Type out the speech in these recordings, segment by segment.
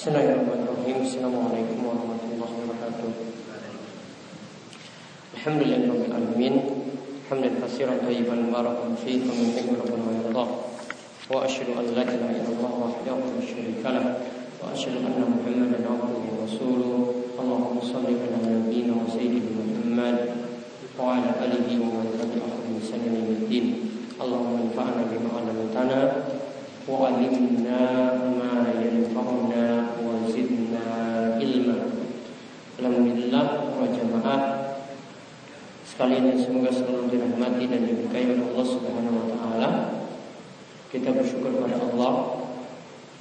Bismillahirrahmanirrahim. Assalamualaikum warahmatullahi wabarakatuh. Alhamdulillahirabbil alamin. Hamdan katsiran tayyiban mubarakan fihi wa min rabbana wa yarda. Wa asyhadu an la ilaha illallah wahdahu la syarika lah wa asyhadu anna Muhammadan abduhu wa rasuluh. Allahumma shalli ala nabiyyina wa sayyidina Muhammad wa ala alihi wa man tabi'ahum bi ihsan ila yaumil Allahumma anfa'na bima 'allamtana وعلمنا ما ينفعنا وزدنا jamaah sekalian semoga selalu dirahmati dan diberkahi oleh Allah Subhanahu wa taala. Kita bersyukur kepada Allah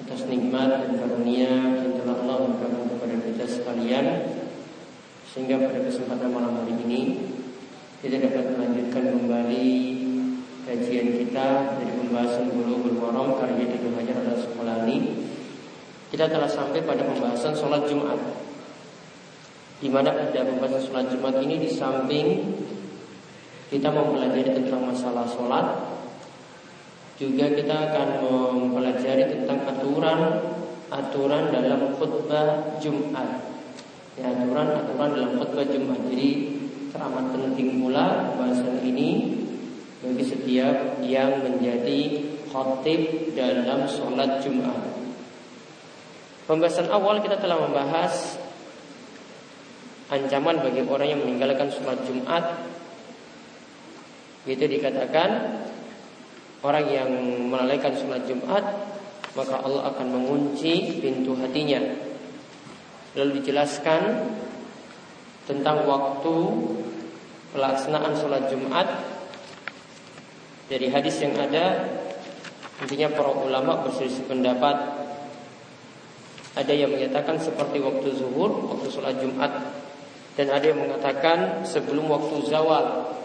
atas nikmat dan karunia yang telah Allah berikan kepada kita sekalian sehingga pada kesempatan malam hari ini kita dapat melanjutkan kembali kajian kita dari pembahasan Bulughul Maram karya Ibnu Hajar al Asqalani. Kita telah sampai pada pembahasan sholat Jumat. Di mana pada pembahasan sholat Jumat ini di samping kita mempelajari tentang masalah sholat, juga kita akan mempelajari tentang aturan aturan dalam khutbah Jumat. Ya, aturan aturan dalam khutbah Jumat. Jadi teramat penting pula pembahasan ini bagi setiap yang menjadi khotib dalam sholat Jumat. Pembahasan awal kita telah membahas ancaman bagi orang yang meninggalkan sholat Jumat. Itu dikatakan orang yang melalaikan sholat Jumat maka Allah akan mengunci pintu hatinya. Lalu dijelaskan tentang waktu pelaksanaan sholat Jumat dari hadis yang ada intinya para ulama berselisih pendapat ada yang menyatakan seperti waktu zuhur, waktu sholat Jumat dan ada yang mengatakan sebelum waktu zawal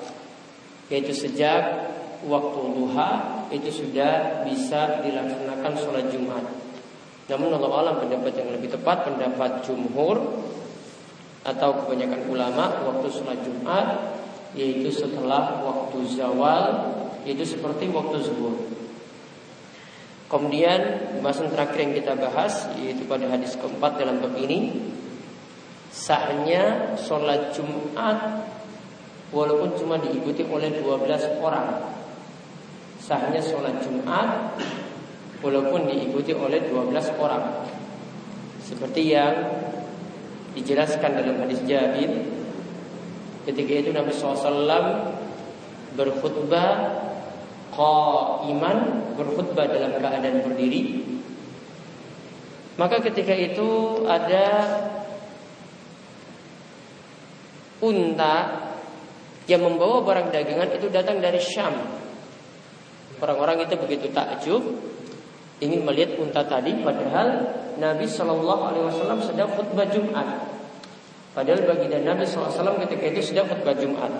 yaitu sejak waktu duha itu sudah bisa dilaksanakan sholat Jumat. Namun Allah alam pendapat yang lebih tepat pendapat jumhur atau kebanyakan ulama waktu sholat Jumat yaitu setelah waktu zawal itu seperti waktu zuhur. Kemudian pembahasan terakhir yang kita bahas yaitu pada hadis keempat dalam bab ini sahnya sholat Jumat walaupun cuma diikuti oleh 12 orang. Sahnya sholat Jumat walaupun diikuti oleh 12 orang. Seperti yang dijelaskan dalam hadis Jabir ketika itu Nabi SAW berkhutbah iman berkhutbah dalam keadaan berdiri maka ketika itu ada unta yang membawa barang dagangan itu datang dari Syam. Orang-orang itu begitu takjub ingin melihat unta tadi padahal Nabi Shallallahu alaihi wasallam sedang khutbah Jumat. Padahal bagi Nabi SAW ketika itu sedang khutbah Jumat.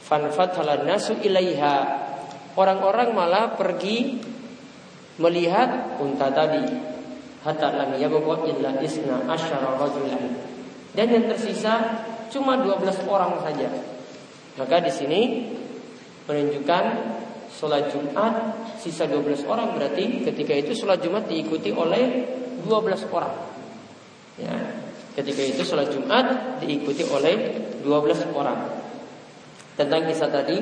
Fanfat nasu ilaiha Orang-orang malah pergi melihat unta tadi. Hatta lam yabqa illa isna asyara rajulan. Dan yang tersisa cuma 12 orang saja. Maka di sini menunjukkan sholat Jumat sisa 12 orang berarti ketika itu sholat Jumat diikuti oleh 12 orang. Ya, ketika itu sholat Jumat diikuti oleh 12 orang. Tentang kisah tadi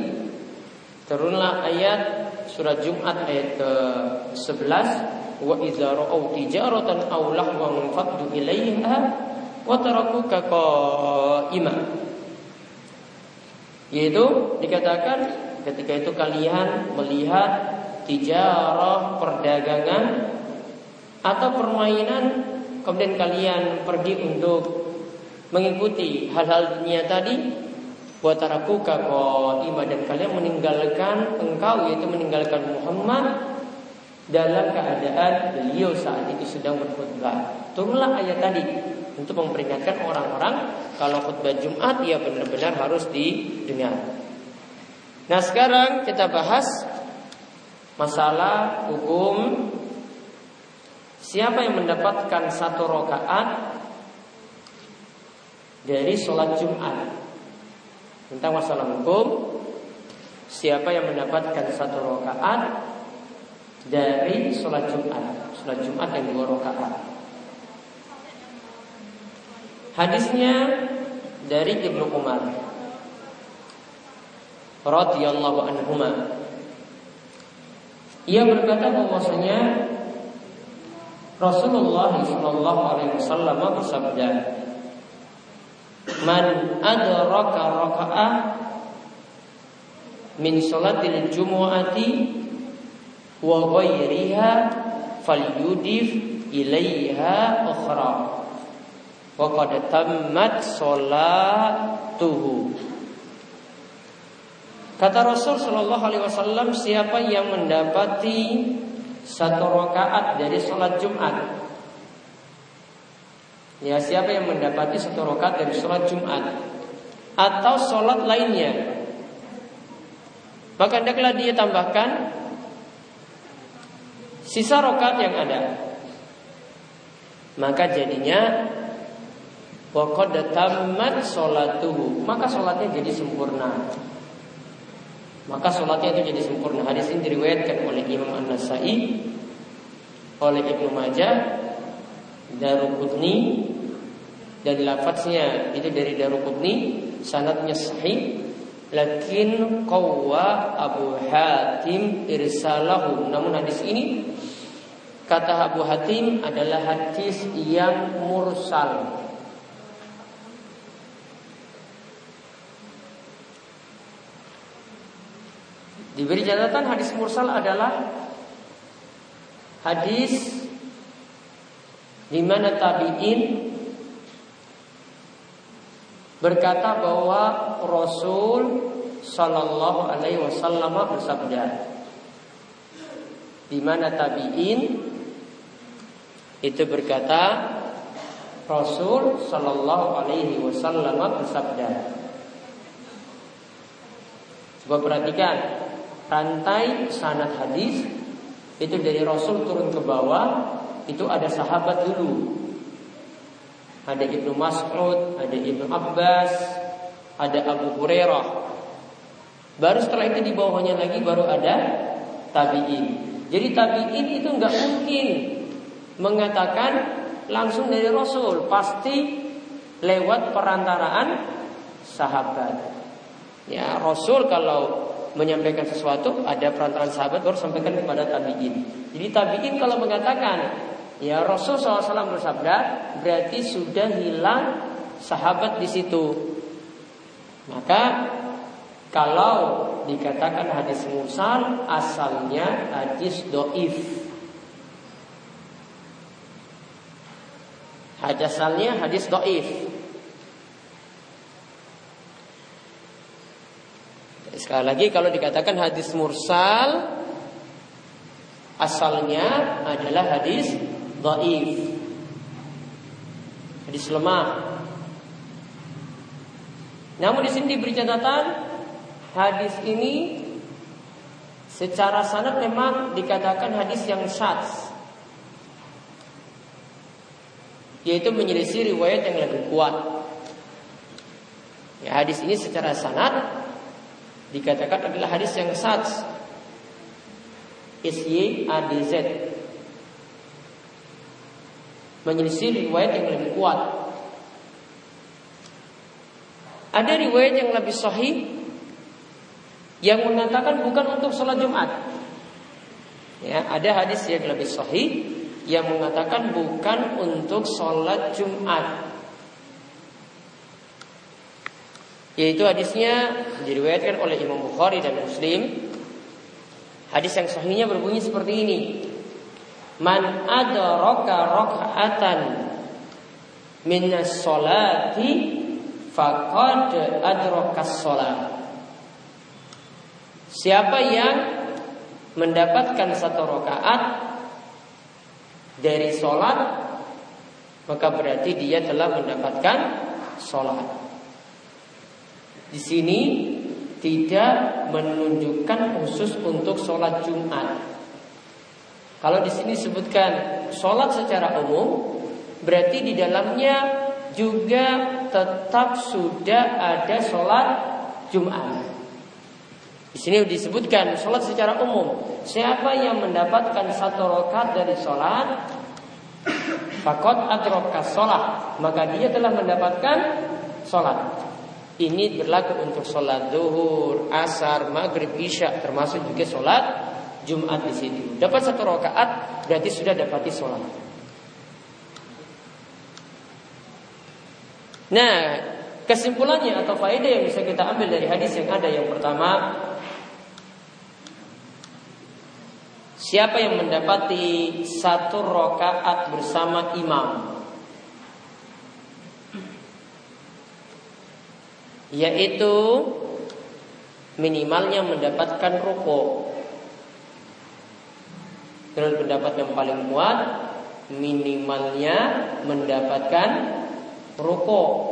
Turunlah ayat surat Jumat ayat ke-11 wa idza ra'aw tijaratan aw lahwan faddu ilaiha wa tarakuka qa'ima. Yaitu dikatakan ketika itu kalian melihat tijarah perdagangan atau permainan kemudian kalian pergi untuk mengikuti hal-hal dunia tadi Watarakuka ima dan kalian meninggalkan engkau yaitu meninggalkan Muhammad dalam keadaan beliau saat itu sedang berkhutbah. Turunlah ayat tadi untuk memperingatkan orang-orang kalau khutbah Jumat ya benar-benar harus didengar. Nah sekarang kita bahas masalah hukum siapa yang mendapatkan satu rakaat dari sholat Jumat tentang masalah hukum siapa yang mendapatkan satu rakaat dari sholat Jumat, sholat Jumat yang dua rakaat. Hadisnya dari Ibnu Umar radhiyallahu anhuma. Ia berkata bahwasanya Rasulullah sallallahu alaihi wasallam bersabda, "Man adraka raka'ah min salatil jumu'ati wa ghairiha falyudif ilaiha ukhra." Wa qad tammat salatuhu. Kata Rasul Shallallahu Alaihi Wasallam, siapa yang mendapati satu rakaat dari sholat Jumat, ya siapa yang mendapati satu rakaat dari sholat Jumat atau sholat lainnya, maka hendaklah dia tambahkan sisa rakaat yang ada. Maka jadinya Waqad tamat sholatuhu Maka sholatnya jadi sempurna maka sholatnya itu jadi sempurna. Hadis ini diriwayatkan oleh Imam An-Nasai, oleh Ibnu Majah, Daruqutni dan lafaznya itu dari Daruqutni, sanadnya sahih. Lakin qawwa Abu Hatim irsalahu. Namun hadis ini kata Abu Hatim adalah hadis yang mursal. Diberi catatan hadis mursal adalah hadis di mana tabi'in berkata bahwa Rasul Shallallahu Alaihi Wasallam bersabda, di mana tabi'in itu berkata Rasul Shallallahu Alaihi Wasallam bersabda. Coba perhatikan rantai sanad hadis itu dari Rasul turun ke bawah itu ada sahabat dulu. Ada Ibnu Mas'ud, ada Ibnu Abbas, ada Abu Hurairah. Baru setelah itu di bawahnya lagi baru ada tabi'in. Jadi tabi'in itu nggak mungkin mengatakan langsung dari Rasul, pasti lewat perantaraan sahabat. Ya, Rasul kalau menyampaikan sesuatu ada perantaraan sahabat baru sampaikan kepada tabiin. Jadi tabiin kalau mengatakan ya Rasul SAW bersabda berarti sudah hilang sahabat di situ. Maka kalau dikatakan hadis mursal asalnya hadis doif. Hadis asalnya hadis doif. Sekali lagi kalau dikatakan hadis mursal asalnya adalah hadis dhaif. Hadis lemah. Namun di sini diberi catatan hadis ini secara sanad memang dikatakan hadis yang syadz. Yaitu menyelisih riwayat yang lebih kuat. Ya, hadis ini secara sanad dikatakan adalah hadis yang sats Z menyelisih riwayat yang lebih kuat. Ada riwayat yang lebih sahih yang mengatakan bukan untuk sholat Jumat. Ya, ada hadis yang lebih sahih yang mengatakan bukan untuk sholat Jumat. Yaitu hadisnya diriwayatkan oleh Imam Bukhari dan Muslim. Hadis yang sahihnya berbunyi seperti ini. Man adraka raka'atan minas salati faqad adraka salat. Siapa yang mendapatkan satu rakaat dari sholat maka berarti dia telah mendapatkan sholat. Di sini tidak menunjukkan khusus untuk sholat Jumat. Kalau di sini sebutkan sholat secara umum, berarti di dalamnya juga tetap sudah ada sholat Jumat. Di sini disebutkan sholat secara umum. Siapa yang mendapatkan satu rokat dari sholat, Fakot adroka sholat Maka dia telah mendapatkan sholat Ini berlaku untuk sholat zuhur, asar, maghrib, isya Termasuk juga sholat Jumat di situ. Dapat satu rakaat berarti sudah dapati sholat. Nah kesimpulannya atau faedah yang bisa kita ambil dari hadis yang ada yang pertama Siapa yang mendapati satu rokaat bersama imam Yaitu minimalnya mendapatkan rokok Menurut pendapat yang paling kuat Minimalnya mendapatkan rokok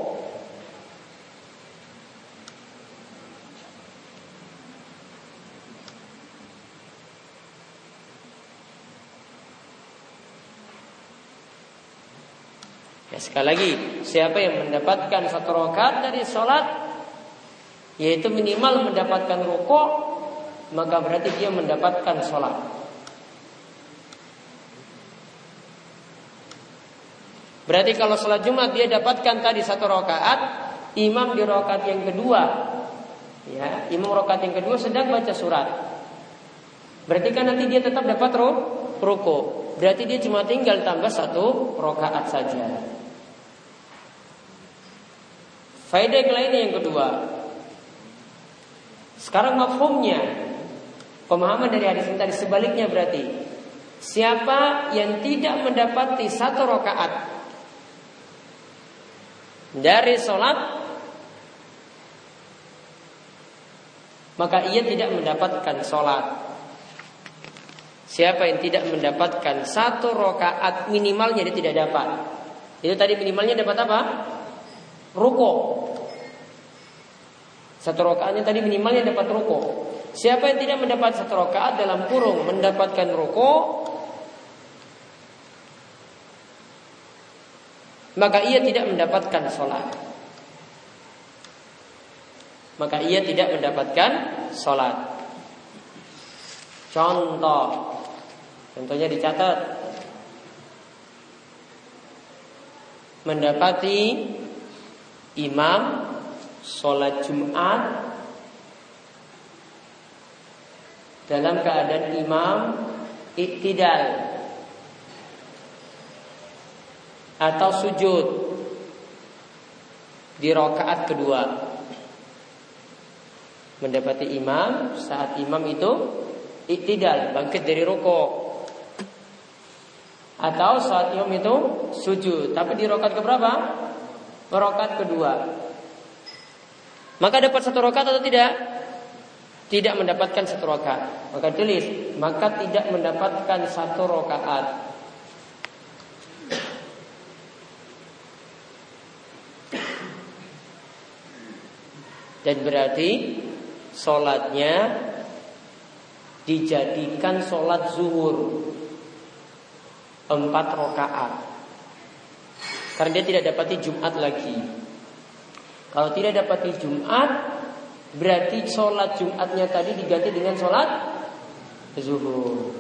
Ya, sekali lagi, siapa yang mendapatkan satu rakaat dari sholat, yaitu minimal mendapatkan rukuk, maka berarti dia mendapatkan sholat. Berarti kalau sholat Jumat dia dapatkan tadi satu rakaat, imam di rakaat yang kedua, ya, imam rakaat yang kedua sedang baca surat. Berarti kan nanti dia tetap dapat ruko. Berarti dia cuma tinggal tambah satu rakaat saja. Faedah yang lainnya yang kedua. Sekarang mafhumnya pemahaman dari hadis ini tadi sebaliknya berarti siapa yang tidak mendapati satu rakaat dari sholat maka ia tidak mendapatkan sholat. Siapa yang tidak mendapatkan satu rakaat minimalnya dia tidak dapat. Itu tadi minimalnya dapat apa? ruko. Satu rokaatnya tadi minimalnya dapat ruko. Siapa yang tidak mendapat satu rokaat dalam kurung mendapatkan ruko, maka ia tidak mendapatkan sholat. Maka ia tidak mendapatkan sholat. Contoh, contohnya dicatat. Mendapati imam sholat Jumat dalam keadaan imam iktidal atau sujud di rokaat kedua. Mendapati imam saat imam itu iktidal bangkit dari rokok atau saat imam itu sujud. Tapi di rokaat keberapa? Rokat kedua. Maka dapat satu rokat atau tidak? Tidak mendapatkan satu rokat. Maka tulis, maka tidak mendapatkan satu rokaat. Dan berarti sholatnya dijadikan sholat zuhur empat rokaat. Karena dia tidak dapati Jumat lagi. Kalau tidak dapati Jumat, berarti sholat Jumatnya tadi diganti dengan sholat zuhur.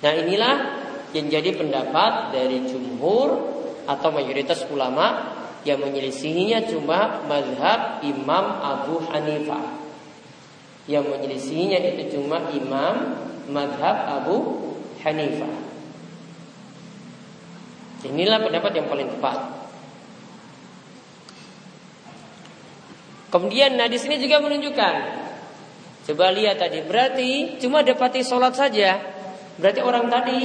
Nah inilah yang jadi pendapat dari jumhur atau mayoritas ulama yang menyelisihinya cuma mazhab Imam Abu Hanifah. Yang menyelisihinya itu cuma Imam mazhab Abu Hanifah. Inilah pendapat yang paling tepat. Kemudian nah di sini juga menunjukkan Coba lihat tadi Berarti cuma dapati sholat saja. Berarti orang tadi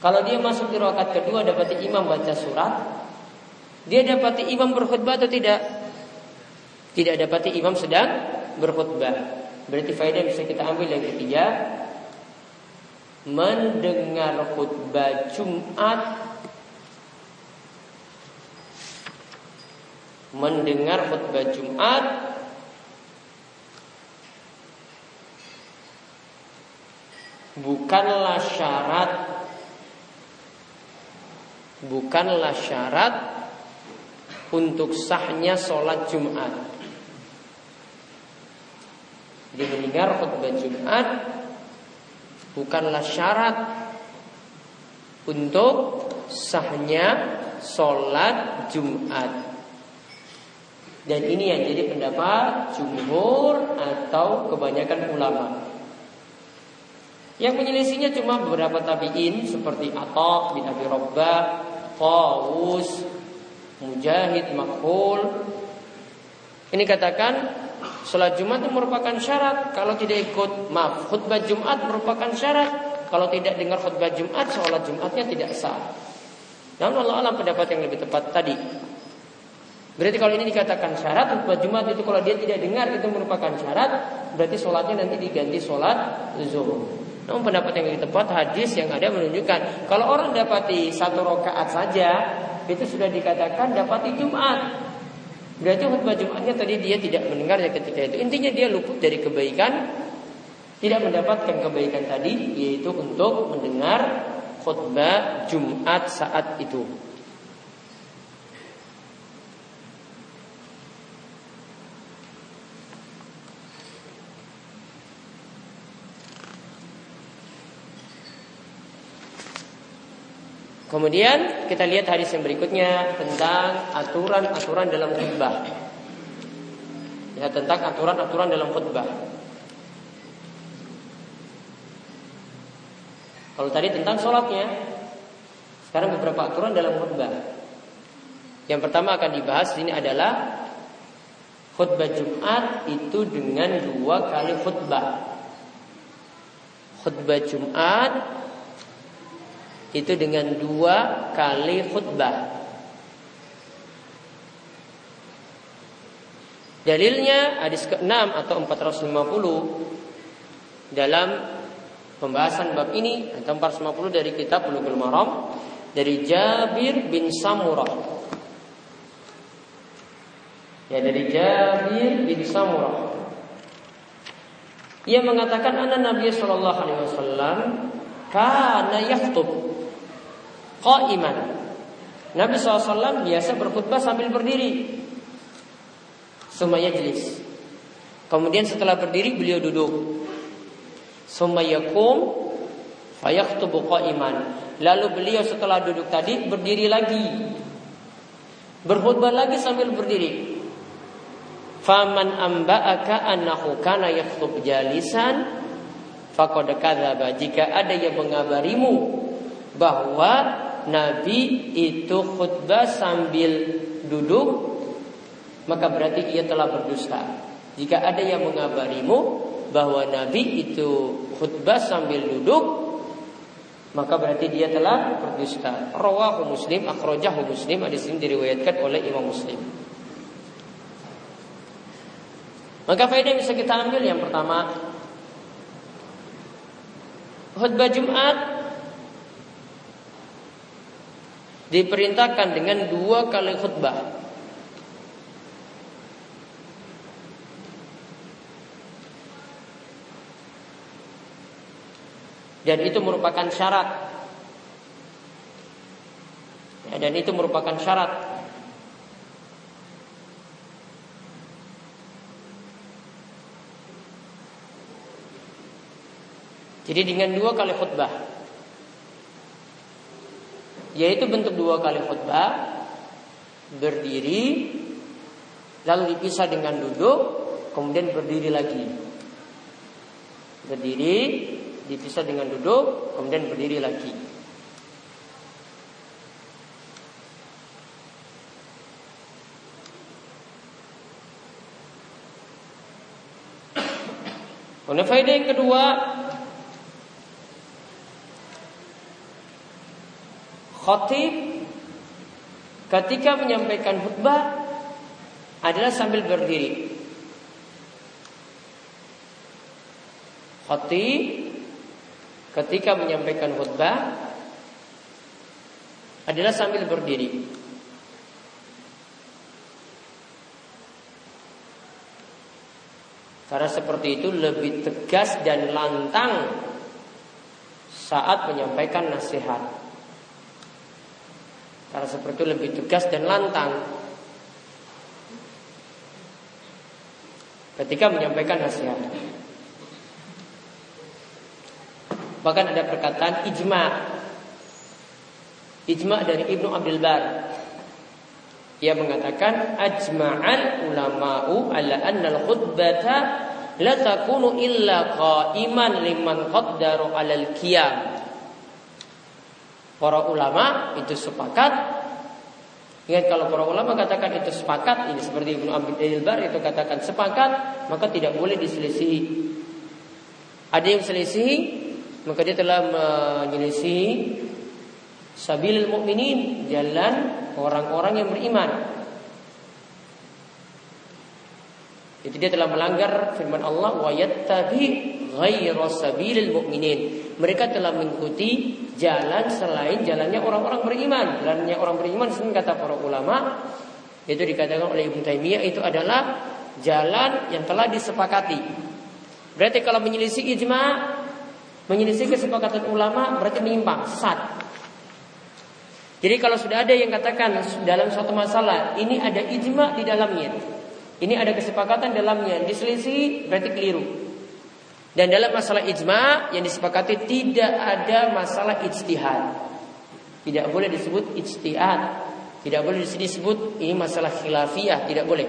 Kalau dia masuk di rakaat kedua Dapati imam baca surat. Dia dapati imam berkhutbah atau tidak? Tidak dapati imam sedang berkhutbah. Berarti faedah bisa kita ambil yang ketiga Mendengar khutbah Jumat mendengar khutbah Jumat bukanlah syarat bukanlah syarat untuk sahnya sholat Jumat. Jadi mendengar khutbah Jumat bukanlah syarat untuk sahnya sholat Jumat. Dan ini yang jadi pendapat jumhur atau kebanyakan ulama. Yang menyelisinya cuma beberapa tabiin seperti Atok bin Abi Rabbah, Tawus, Mujahid, Makhul. Ini katakan sholat Jumat itu merupakan syarat. Kalau tidak ikut, maaf, khutbah Jumat merupakan syarat. Kalau tidak dengar khutbah Jumat, sholat Jumatnya tidak sah. Namun Allah alam pendapat yang lebih tepat tadi. Berarti kalau ini dikatakan syarat khutbah Jumat itu kalau dia tidak dengar itu merupakan syarat, berarti sholatnya nanti diganti sholat zuhur. Namun pendapat yang lebih tepat hadis yang ada menunjukkan kalau orang dapati satu rakaat saja itu sudah dikatakan dapati Jumat. Berarti khutbah Jumatnya tadi dia tidak mendengarnya ketika itu. Intinya dia luput dari kebaikan, tidak mendapatkan kebaikan tadi, yaitu untuk mendengar khutbah Jumat saat itu. Kemudian kita lihat hadis yang berikutnya tentang aturan-aturan dalam khutbah. Ya, tentang aturan-aturan dalam khutbah. Kalau tadi tentang sholatnya, sekarang beberapa aturan dalam khutbah. Yang pertama akan dibahas ini adalah khutbah Jumat itu dengan dua kali khutbah. Khutbah Jumat itu dengan dua kali khutbah. Dalilnya hadis ke-6 atau 450 dalam pembahasan bab ini atau 450 dari kitab Bulughul Maram dari Jabir bin Samurah. Ya dari Jabir bin Samurah. Ia mengatakan anak Nabi Shallallahu Alaihi Wasallam karena yaktub iman. Nabi SAW biasa berkhutbah sambil berdiri. Semuanya jelis. Kemudian setelah berdiri beliau duduk. Sumayakum fayakhtubu iman. Lalu beliau setelah duduk tadi berdiri lagi. Berkhutbah lagi sambil berdiri. Faman amba'aka annahu kana yakhtub jalisan faqad. Jika ada yang mengabarimu bahwa Nabi itu khutbah sambil duduk maka berarti ia telah berdusta. Jika ada yang mengabarimu bahwa Nabi itu khutbah sambil duduk maka berarti dia telah berdusta. Rawahu Muslim, akhrajahu Muslim, hadis ini diriwayatkan oleh Imam Muslim. Maka faedah yang bisa kita ambil yang pertama khutbah Jumat diperintahkan dengan dua kali khutbah. Dan itu merupakan syarat. Ya, dan itu merupakan syarat. Jadi dengan dua kali khutbah yaitu bentuk dua kali khutbah berdiri lalu dipisah dengan duduk kemudian berdiri lagi. Berdiri dipisah dengan duduk kemudian berdiri lagi. Kemudian faedah yang kedua Khotib ketika menyampaikan khutbah adalah sambil berdiri. Khotib ketika menyampaikan khutbah adalah sambil berdiri. Karena seperti itu lebih tegas dan lantang saat menyampaikan nasihat. Karena seperti itu lebih tegas dan lantang Ketika menyampaikan nasihat Bahkan ada perkataan ijma. Ijma dari Ibnu Abdul Bar. Ia mengatakan ajma'al ulama'u ala anna al-khutbata la takunu illa qa'iman liman qaddaru 'alal qiyam. Para ulama itu sepakat Ingat kalau para ulama katakan itu sepakat, ini seperti Ibnu Abdul Bar itu katakan sepakat, maka tidak boleh diselisihi. Ada yang selisihi, maka dia telah menyelisihi sabil mukminin, jalan orang-orang yang beriman. Jadi dia telah melanggar firman Allah wa yattabi ghayra sabilil mu'minin. Mereka telah mengikuti jalan selain jalannya orang-orang beriman. Jalannya orang beriman sering kata para ulama itu dikatakan oleh Ibnu Taimiyah itu adalah jalan yang telah disepakati. Berarti kalau menyelisih ijma, menyelisih kesepakatan ulama berarti menyimpang, sesat. Jadi kalau sudah ada yang katakan dalam suatu masalah ini ada ijma di dalamnya, ini ada kesepakatan dalamnya, diselisih berarti keliru. Dan dalam masalah ijma yang disepakati tidak ada masalah ijtihad. Tidak boleh disebut ijtihad. Tidak boleh disebut ini masalah khilafiyah, tidak boleh.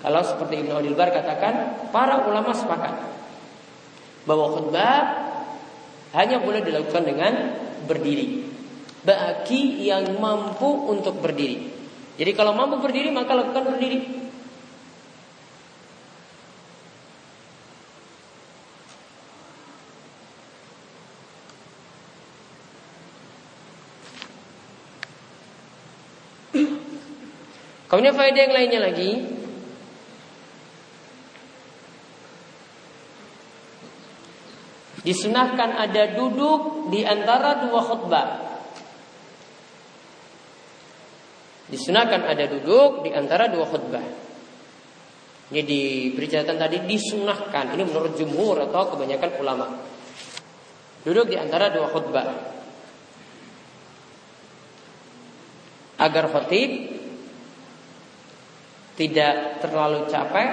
Kalau seperti Ibnu Abdul Bar katakan, para ulama sepakat bahwa khutbah hanya boleh dilakukan dengan berdiri. Bagi yang mampu untuk berdiri. Jadi kalau mampu berdiri maka lakukan berdiri. Kemudian faedah yang lainnya lagi? Disunahkan ada duduk di antara dua khutbah. Disunahkan ada duduk di antara dua khutbah. Ini diberi catatan tadi disunahkan. Ini menurut jumhur atau kebanyakan ulama. Duduk di antara dua khutbah. Agar khatib tidak terlalu capek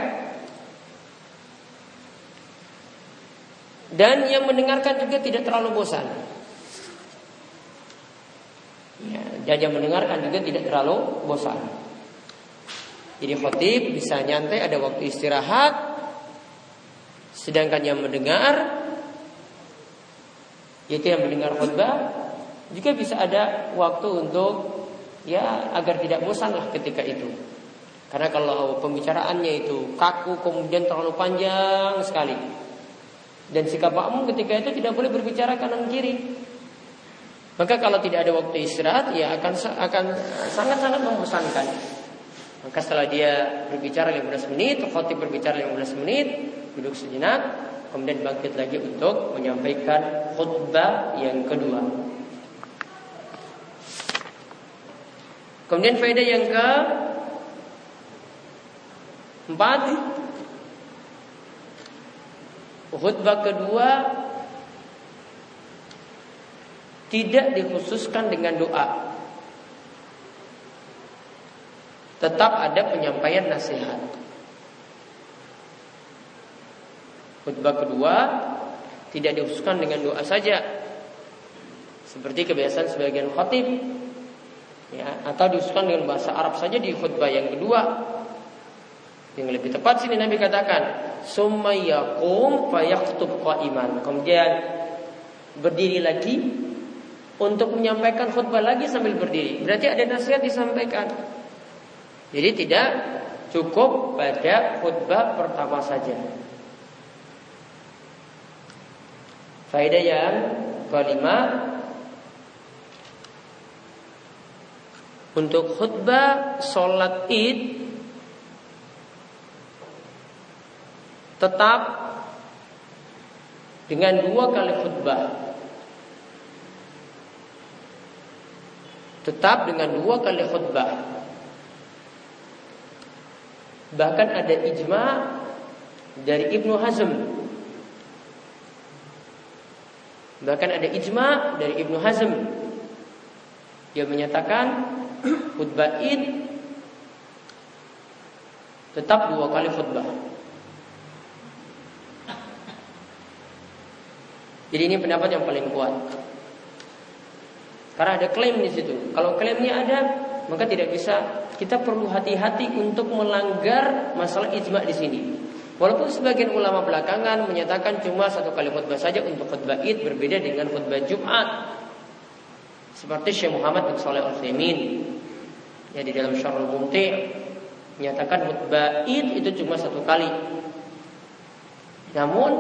dan yang mendengarkan juga tidak terlalu bosan. Ya, dan yang mendengarkan juga tidak terlalu bosan. Jadi khotib bisa nyantai ada waktu istirahat, sedangkan yang mendengar yaitu yang mendengar khutbah juga bisa ada waktu untuk ya agar tidak bosan lah ketika itu. Karena kalau pembicaraannya itu kaku kemudian terlalu panjang sekali. Dan sikap makmum ketika itu tidak boleh berbicara kanan kiri. Maka kalau tidak ada waktu istirahat ya akan akan sangat-sangat membosankan. Maka setelah dia berbicara 15 menit, khotib berbicara 15 menit, duduk sejenak, kemudian bangkit lagi untuk menyampaikan khutbah yang kedua. Kemudian faedah yang ke Empat. Khutbah kedua Tidak dikhususkan dengan doa. Tetap ada penyampaian nasihat. Khutbah kedua Tidak dikhususkan dengan doa saja. Seperti kebiasaan sebagian khatib ya, Atau dikhususkan dengan bahasa Arab saja di khutbah yang kedua yang lebih tepat sini Nabi katakan, "Summa yaqum fayaktub qa'iman." Kemudian berdiri lagi untuk menyampaikan khutbah lagi sambil berdiri. Berarti ada nasihat disampaikan. Jadi tidak cukup pada khutbah pertama saja. Faedah yang kelima untuk khutbah sholat id tetap dengan dua kali khutbah. Tetap dengan dua kali khutbah. Bahkan ada ijma dari Ibnu Hazm. Bahkan ada ijma dari Ibnu Hazm. Dia menyatakan khutbah id tetap dua kali khutbah. Jadi ini pendapat yang paling kuat. Karena ada klaim di situ. Kalau klaimnya ada, maka tidak bisa. Kita perlu hati-hati untuk melanggar masalah ijma di sini. Walaupun sebagian ulama belakangan menyatakan cuma satu kali khutbah saja untuk khutbah id berbeda dengan khutbah Jumat. Seperti Syekh Muhammad bin Saleh Al Utsaimin ya di dalam Syarhul Mumti menyatakan khutbah id itu cuma satu kali. Namun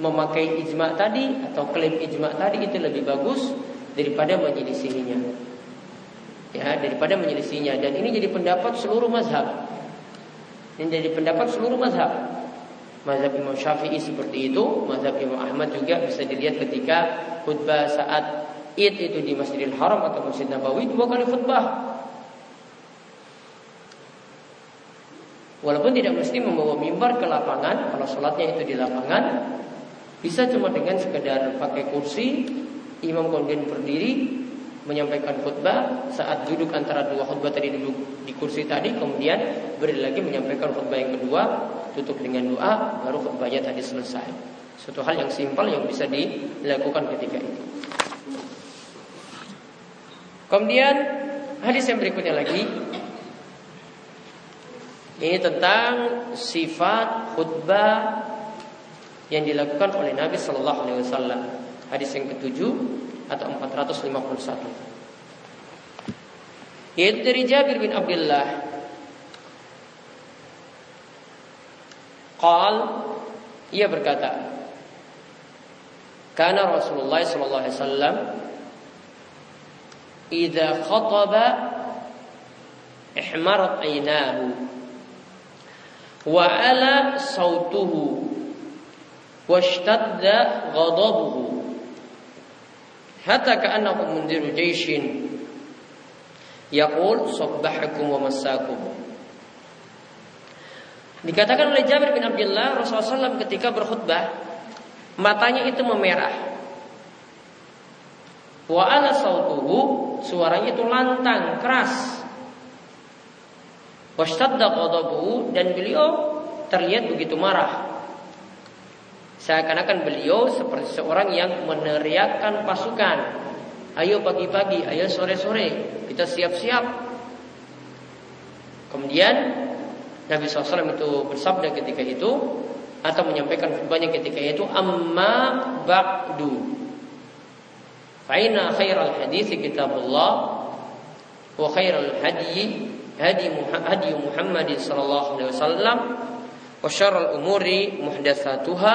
memakai ijma tadi atau klaim ijma tadi itu lebih bagus daripada menyelisihinya. Ya, daripada menyelisihinya dan ini jadi pendapat seluruh mazhab. Ini jadi pendapat seluruh mazhab. Mazhab Imam Syafi'i seperti itu, mazhab Imam Ahmad juga bisa dilihat ketika khutbah saat Id itu di Masjidil Haram atau Masjid Nabawi dua kali khutbah. Walaupun tidak mesti membawa mimbar ke lapangan, kalau sholatnya itu di lapangan, bisa cuma dengan sekedar pakai kursi, imam kemudian berdiri, menyampaikan khutbah saat duduk antara dua khutbah tadi duduk di kursi tadi kemudian berdiri lagi menyampaikan khutbah yang kedua tutup dengan doa baru khutbahnya tadi selesai. Suatu hal yang simpel yang bisa dilakukan ketika itu. Kemudian hadis yang berikutnya lagi. Ini tentang sifat khutbah yang dilakukan oleh Nabi Shallallahu Alaihi Wasallam hadis yang ketujuh atau 451. Yaitu dari Jabir bin Abdullah. Qal ia berkata, Karena Rasulullah sallallahu alaihi wasallam idza khataba ihmarat aynahu wa ala sautuhu washtadda ghadabuhu hatta ka'annahu mundiru jaishin yaqul sabbahakum wa massakum Dikatakan oleh Jabir bin Abdullah Rasulullah SAW ketika berkhutbah matanya itu memerah. Wa ala sautuhu suaranya itu lantang, keras. Washtadda ghadabuhu dan beliau terlihat begitu marah. Seakan-akan beliau seperti seorang yang meneriakkan pasukan. Ayo pagi-pagi, ayo sore-sore, kita siap-siap. Kemudian Nabi SAW itu bersabda ketika itu atau menyampaikan khutbahnya ketika itu amma ba'du. Fa'ina khairal hadis kitabullah wa khairal hadi hadi hadi Muhammad sallallahu alaihi wasallam wa syarrul umuri muhdatsatuha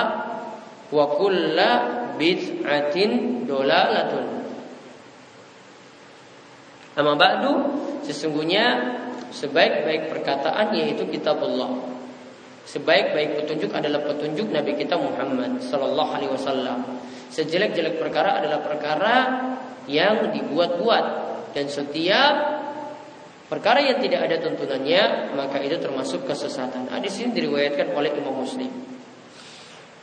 wa kulla bid'atin dolalatun. Amma ba'du sesungguhnya sebaik-baik perkataan yaitu kitabullah. Sebaik-baik petunjuk adalah petunjuk Nabi kita Muhammad sallallahu alaihi wasallam. Sejelek-jelek perkara adalah perkara yang dibuat-buat dan setiap perkara yang tidak ada tuntunannya maka itu termasuk kesesatan. Hadis ini diriwayatkan oleh Imam Muslim.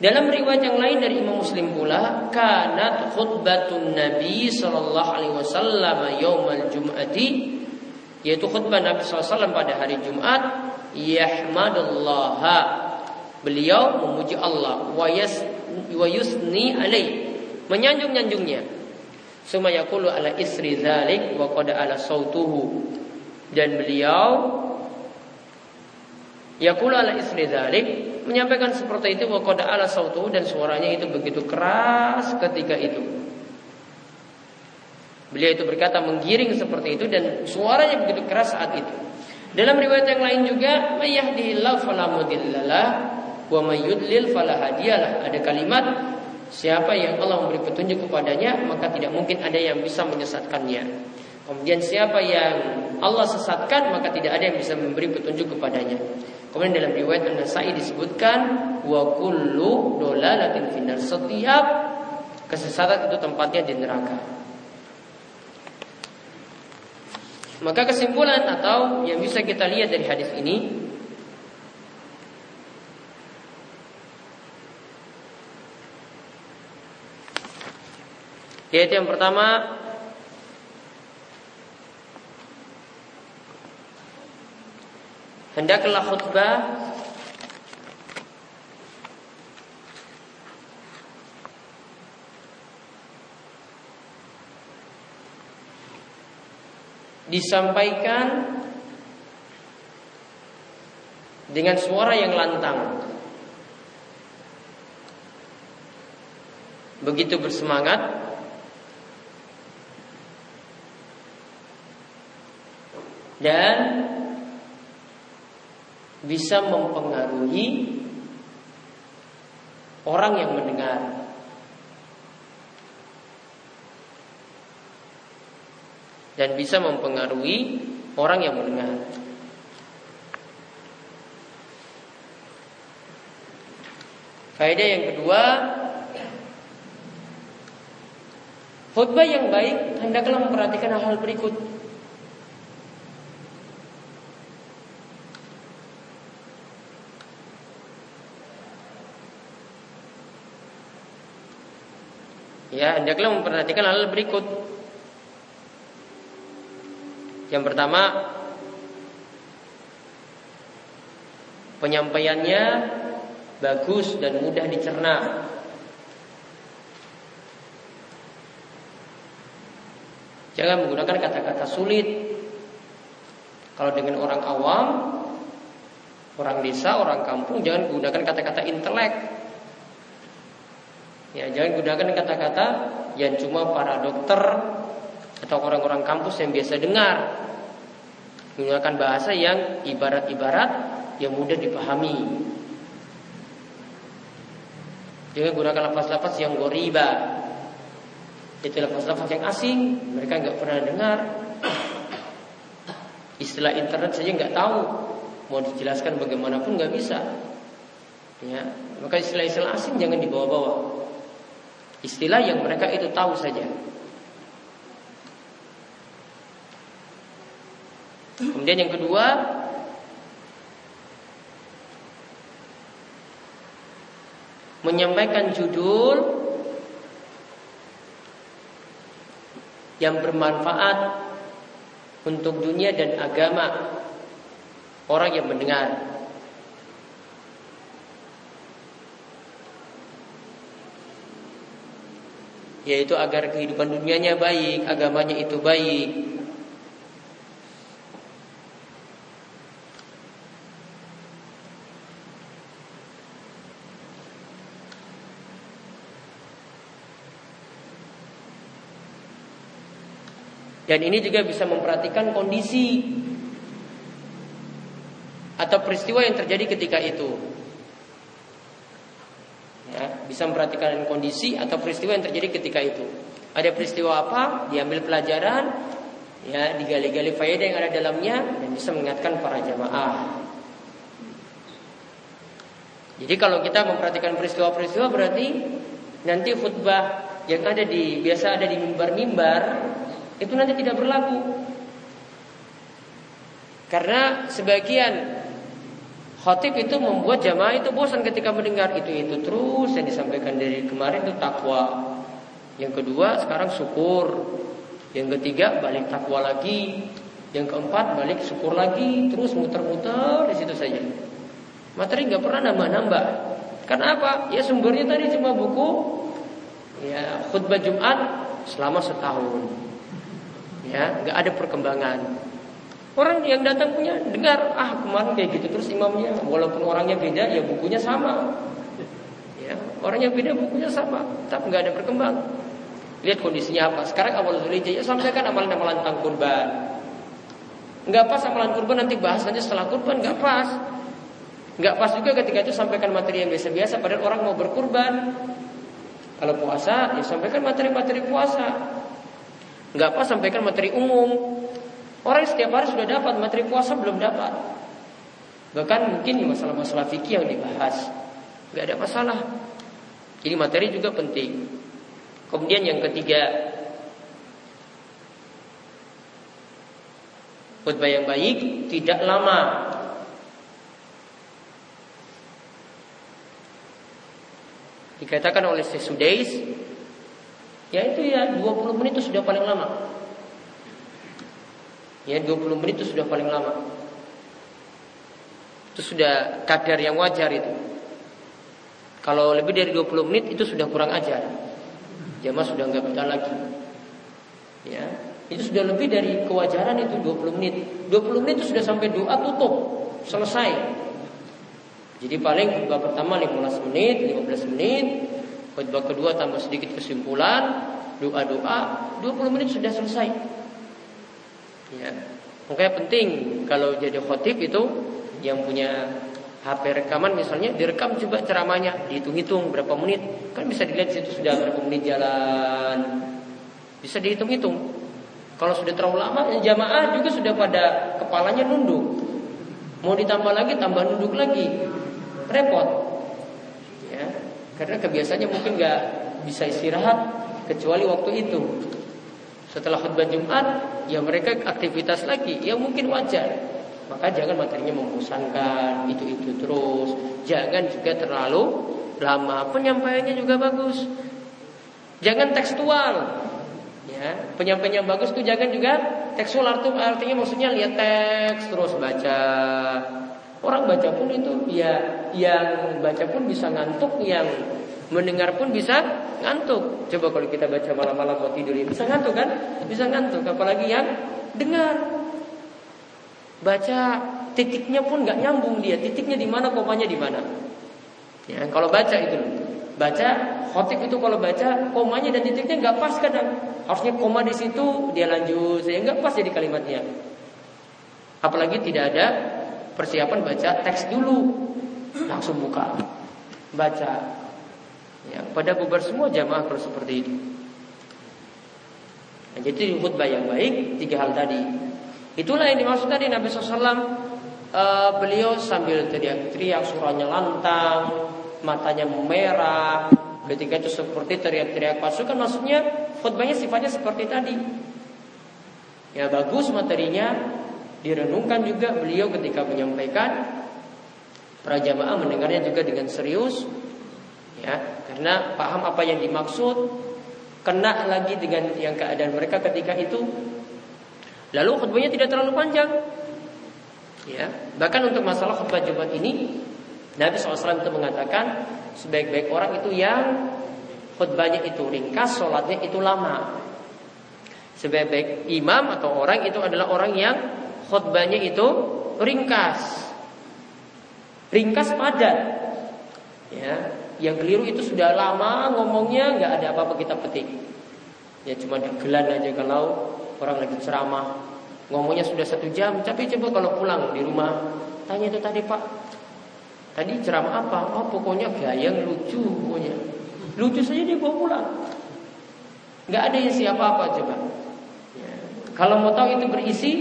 Dalam riwayat yang lain dari Imam Muslim pula, kanat khutbatun Nabi sallallahu alaihi wasallam yaumal jum'ati yaitu khutbah Nabi SAW pada hari Jumat yahmadullah beliau memuji Allah wa yusni alaih menyanjung-nyanjungnya. Summa ala isri dzalik wa qad ala sautuhu dan beliau yaqulu ala isri dzalik menyampaikan seperti itu wakoda ala sautu dan suaranya itu begitu keras ketika itu. Beliau itu berkata menggiring seperti itu dan suaranya begitu keras saat itu. Dalam riwayat yang lain juga mayyahdihillahu fala mudhillalah wa mayyudlil fala hadiyalah. Ada kalimat siapa yang Allah memberi petunjuk kepadanya maka tidak mungkin ada yang bisa menyesatkannya. Kemudian siapa yang Allah sesatkan maka tidak ada yang bisa memberi petunjuk kepadanya. Kemudian dalam riwayat An-Nasai disebutkan wa kullu dolalatin finnar. Setiap kesesatan itu tempatnya di neraka. Maka kesimpulan atau yang bisa kita lihat dari hadis ini yaitu yang pertama Hendaklah khutbah disampaikan dengan suara yang lantang. Begitu bersemangat dan bisa mempengaruhi orang yang mendengar. Dan bisa mempengaruhi orang yang mendengar. Faedah yang kedua, khutbah yang baik hendaklah memperhatikan hal-hal berikut. Ya, hendaklah memperhatikan hal, berikut. Yang pertama, penyampaiannya bagus dan mudah dicerna. Jangan menggunakan kata-kata sulit. Kalau dengan orang awam, orang desa, orang kampung, jangan gunakan kata-kata intelek. Ya, jangan gunakan kata-kata yang cuma para dokter atau orang-orang kampus yang biasa dengar. Menggunakan bahasa yang ibarat-ibarat yang mudah dipahami. Jangan gunakan lafaz-lafaz yang goriba. Itu lafaz-lafaz yang asing, mereka nggak pernah dengar. Istilah internet saja nggak tahu, mau dijelaskan bagaimanapun nggak bisa. Ya, maka istilah-istilah asing jangan dibawa-bawa. Istilah yang mereka itu tahu saja. Kemudian yang kedua, menyampaikan judul yang bermanfaat untuk dunia dan agama orang yang mendengar. Yaitu agar kehidupan dunianya baik, agamanya itu baik, Dan ini juga bisa memperhatikan kondisi atau peristiwa yang terjadi ketika itu. Bisa memperhatikan kondisi atau peristiwa yang terjadi ketika itu. Ada peristiwa apa? Diambil pelajaran, ya, digali-gali faedah yang ada dalamnya dan bisa mengingatkan para jamaah. Jadi kalau kita memperhatikan peristiwa-peristiwa berarti nanti khutbah yang ada di biasa ada di mimbar-mimbar itu nanti tidak berlaku. Karena sebagian khotib itu membuat jamaah itu bosan ketika mendengar itu itu terus yang disampaikan dari kemarin itu takwa. Yang kedua sekarang syukur. Yang ketiga balik takwa lagi. Yang keempat balik syukur lagi. Terus muter-muter di situ saja. Materi nggak pernah nambah-nambah. Karena apa? Ya sumbernya tadi cuma buku ya khutbah Jumat selama setahun ya nggak ada perkembangan orang yang datang punya dengar ah kemarin kayak gitu. Terus imamnya walaupun orangnya beda ya bukunya sama. Ya orangnya beda bukunya sama. Tapi nggak ada perkembang lihat kondisinya apa. Sekarang awal Zulhijjah ya sampaikan amalan-amalan tentang kurban. Nggak pas amalan kurban nanti bahas nanti setelah kurban nggak pas. Nggak pas juga ketika itu sampaikan materi yang biasa-biasa padahal orang mau berkurban. Kalau puasa ya sampaikan materi-materi puasa. Nggak apa sampaikan materi umum. Orang setiap hari sudah dapat materi puasa belum dapat. Bahkan mungkin masalah-masalah fikih yang dibahas. Nggak ada masalah. Jadi materi juga penting. Kemudian yang ketiga, khutbah yang baik tidak lama. Dikatakan oleh Syekh Sudais Ya itu ya 20 menit itu sudah paling lama. Ya 20 menit itu sudah paling lama. Itu sudah kadar yang wajar itu. Kalau lebih dari 20 menit itu sudah kurang ajar. Jamaah sudah nggak betah lagi. Ya, Itu sudah lebih dari kewajaran itu 20 menit. 20 menit itu sudah sampai doa tutup, selesai. Jadi paling khutbah pertama 15 menit, 15 menit, khutbah kedua tambah sedikit kesimpulan, doa-doa, 20 menit sudah selesai. Ya. Makanya penting kalau jadi khotib itu yang punya HP rekaman misalnya direkam coba ceramahnya dihitung-hitung berapa menit. Kan bisa dilihat situ sudah berapa menit jalan. Bisa dihitung-hitung. Kalau sudah terlalu lama jamaah juga sudah pada kepalanya nunduk. Mau ditambah lagi tambah nunduk lagi. Repot. Ya. Karena kebiasaannya mungkin nggak bisa istirahat kecuali waktu itu setelah khutbah Jumat ya mereka aktivitas lagi ya mungkin wajar maka jangan materinya membosankan itu-itu terus. Jangan juga terlalu lama. Penyampaiannya juga bagus. Jangan tekstual. Ya, penyampaian bagus itu jangan juga tekstual artinya maksudnya lihat teks terus baca. Orang baca pun itu ya yang baca pun bisa ngantuk, yang mendengar pun bisa ngantuk. Coba kalau kita baca malam-malam mau tidur bisa ngantuk kan? Bisa ngantuk apalagi yang dengar. Baca titiknya pun nggak nyambung dia. Titiknya di mana, komanya di mana. Ya, kalau baca itu Baca khotib itu kalau baca komanya dan titiknya nggak pas kadang. Harusnya koma di situ dia lanjut sehingga pas jadi kalimatnya. Apalagi tidak ada persiapan baca teks dulu. Langsung buka. Baca. Ya, pada bubar semua jamaah kalau seperti itu. Nah, jadi khutbah yang baik tiga hal tadi. Itulah yang dimaksud tadi Nabi SAW uh, eh, Beliau sambil teriak-teriak Suaranya lantang Matanya merah. Ketika itu seperti teriak-teriak pasukan Maksudnya khutbahnya sifatnya seperti tadi. Ya bagus materinya. Direnungkan juga beliau ketika menyampaikan Para jamaah mendengarnya juga dengan serius. Ya, karena paham apa yang dimaksud, kena lagi dengan yang keadaan mereka ketika itu Lalu khutbahnya tidak terlalu panjang. Ya, bahkan untuk masalah khutbah Jumat ini Nabi SAW itu mengatakan sebaik-baik orang itu yang khutbahnya itu ringkas, sholatnya itu lama. Sebaik-baik imam atau orang itu adalah orang yang khutbahnya itu ringkas, ringkas padat. Ya, yang keliru itu sudah lama ngomongnya nggak ada apa-apa kita petik. Ya cuma digelan aja kalau orang lagi ceramah. Ngomongnya sudah satu jam tapi coba kalau pulang di rumah tanya itu tadi pak tadi ceramah apa? Oh pokoknya gaya lucu pokoknya. Lucu saja dia bawa pulang. Nggak ada yang siapa apa coba. Ya. kalau mau tahu itu berisi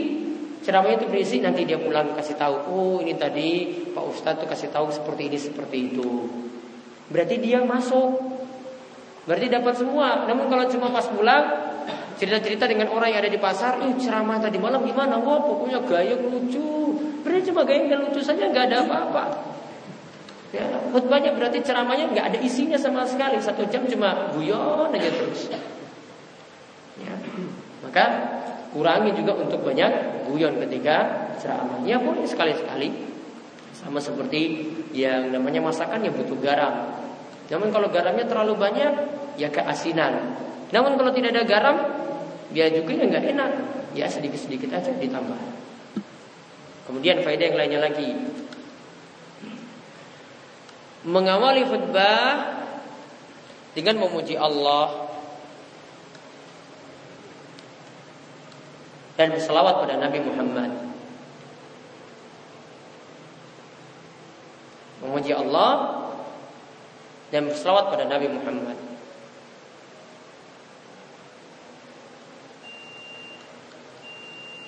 ceramah itu berisi nanti dia pulang kasih tahu oh ini tadi pak ustadz tuh kasih tahu seperti ini seperti itu berarti dia masuk berarti dapat semua namun kalau cuma pas pulang cerita-cerita dengan orang yang ada di pasar, "Ih, ceramah tadi malam gimana?" Wah, pokoknya gaya lucu. Berarti cuma gaya yang lucu saja nggak ada apa-apa. Ya, khutbahnya berarti ceramahnya nggak ada isinya sama sekali. Satu jam cuma guyon aja terus. Ya. Maka kurangi juga untuk banyak guyon ketika ceramahnya boleh sekali-sekali. Sama seperti yang namanya masakan ya butuh garam. Namun kalau garamnya terlalu banyak ya keasinan. Namun kalau tidak ada garam biar juga ya nggak enak. Ya sedikit sedikit aja ditambah. Kemudian faedah yang lainnya lagi. Mengawali khutbah dengan memuji Allah dan berselawat pada Nabi Muhammad. Memuji Allah dan berselawat pada Nabi Muhammad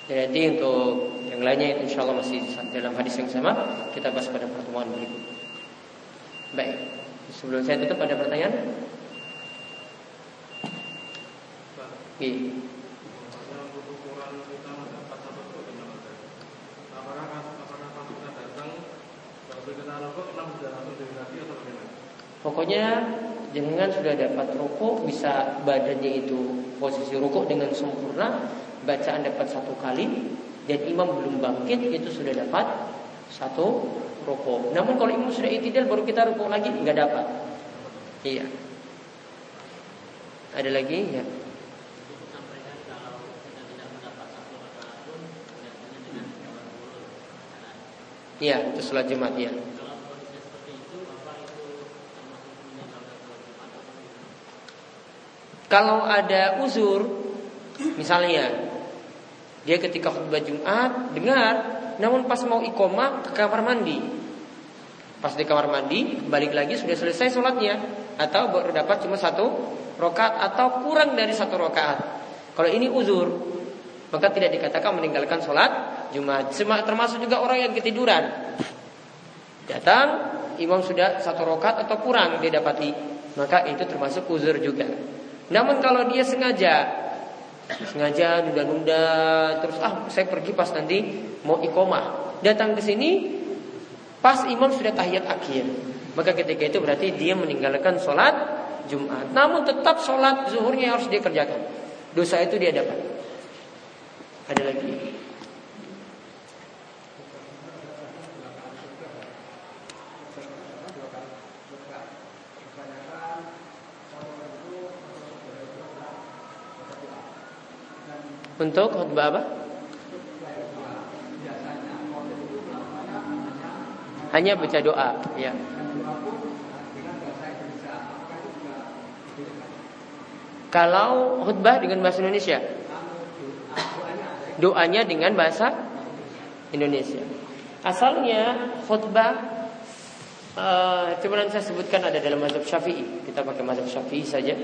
Jadi untuk yang lainnya itu insya Allah masih dalam hadis yang sama kita bahas pada pertemuan berikut. Baik, sebelum saya tutup ada pertanyaan? Iya. Pokoknya jenengan sudah dapat rukuk bisa badannya itu posisi rukuk dengan sempurna, bacaan dapat satu kali dan imam belum bangkit itu sudah dapat satu rukuk. Namun kalau imam sudah itidal baru kita rukuk lagi nggak dapat. Iya. Ada lagi ya. Iya, itu sholat Jumat ya. Kalau ada uzur, misalnya dia ketika khutbah Jumat dengar, namun pas mau ikomah ke kamar mandi, pas di kamar mandi balik lagi sudah selesai sholatnya, atau baru dapat cuma satu rokaat atau kurang dari satu rokaat. Kalau ini uzur, maka tidak dikatakan meninggalkan sholat Jumat. Termasuk juga orang yang ketiduran. Datang, imam sudah satu rokat atau kurang dia dapati, maka itu termasuk uzur juga. Namun kalau dia sengaja sengaja nunda-nunda terus ah saya pergi pas nanti mau ikomah datang ke sini pas imam sudah tahiyat akhir. Maka ketika itu berarti dia meninggalkan sholat Jumat. Namun tetap sholat zuhurnya harus dia kerjakan. Dosa itu dia dapat. Ada lagi Untuk khutbah apa? Hanya baca doa, ya. Kalau khutbah dengan bahasa Indonesia, doanya dengan bahasa Indonesia. Asalnya khutbah uh, cuma saya sebutkan ada dalam mazhab Syafi'i. Kita pakai mazhab Syafi'i saja.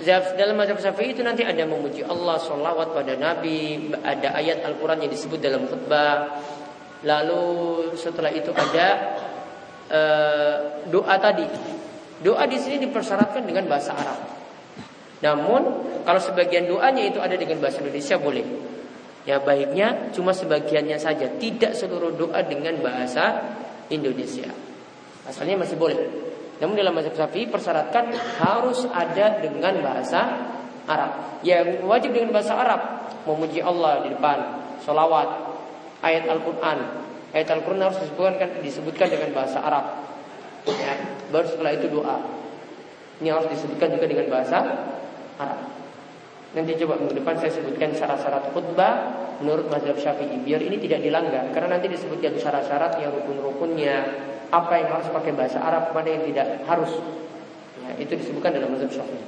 Dalam mazhab Syafi'i itu nanti ada memuji Allah, sholawat pada Nabi, ada ayat Al-Quran yang disebut dalam khutbah. Lalu setelah itu ada uh, doa tadi. Doa di sini dipersyaratkan dengan bahasa Arab. Namun kalau sebagian doanya itu ada dengan bahasa Indonesia boleh. Ya baiknya cuma sebagiannya saja, tidak seluruh doa dengan bahasa Indonesia. Asalnya masih boleh. Namun dalam mazhab Syafi'i persyaratkan harus ada dengan bahasa Arab. Yang wajib dengan bahasa Arab memuji Allah di depan, solawat, ayat Al-Quran. Ayat Al-Quran harus disebutkan, disebutkan dengan bahasa Arab. Ya, baru setelah itu doa. Ini harus disebutkan juga dengan bahasa Arab. Nanti coba minggu depan saya sebutkan syarat-syarat khutbah menurut mazhab Syafi'i biar ini tidak dilanggar karena nanti disebutkan syarat-syarat yang rukun-rukunnya apa yang harus pakai bahasa Arab, mana yang tidak harus. Ya, itu disebutkan dalam mazhab Syafi'i.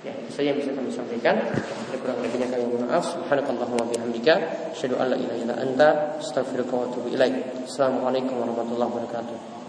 Ya, itu saja yang bisa kami sampaikan. Ada kurang lebihnya kami mohon maaf. Subhanakallahumma bihamdika, asyhadu an la ilaha illa anta, astaghfiruka wa atubu ilaik. Assalamualaikum warahmatullahi wabarakatuh.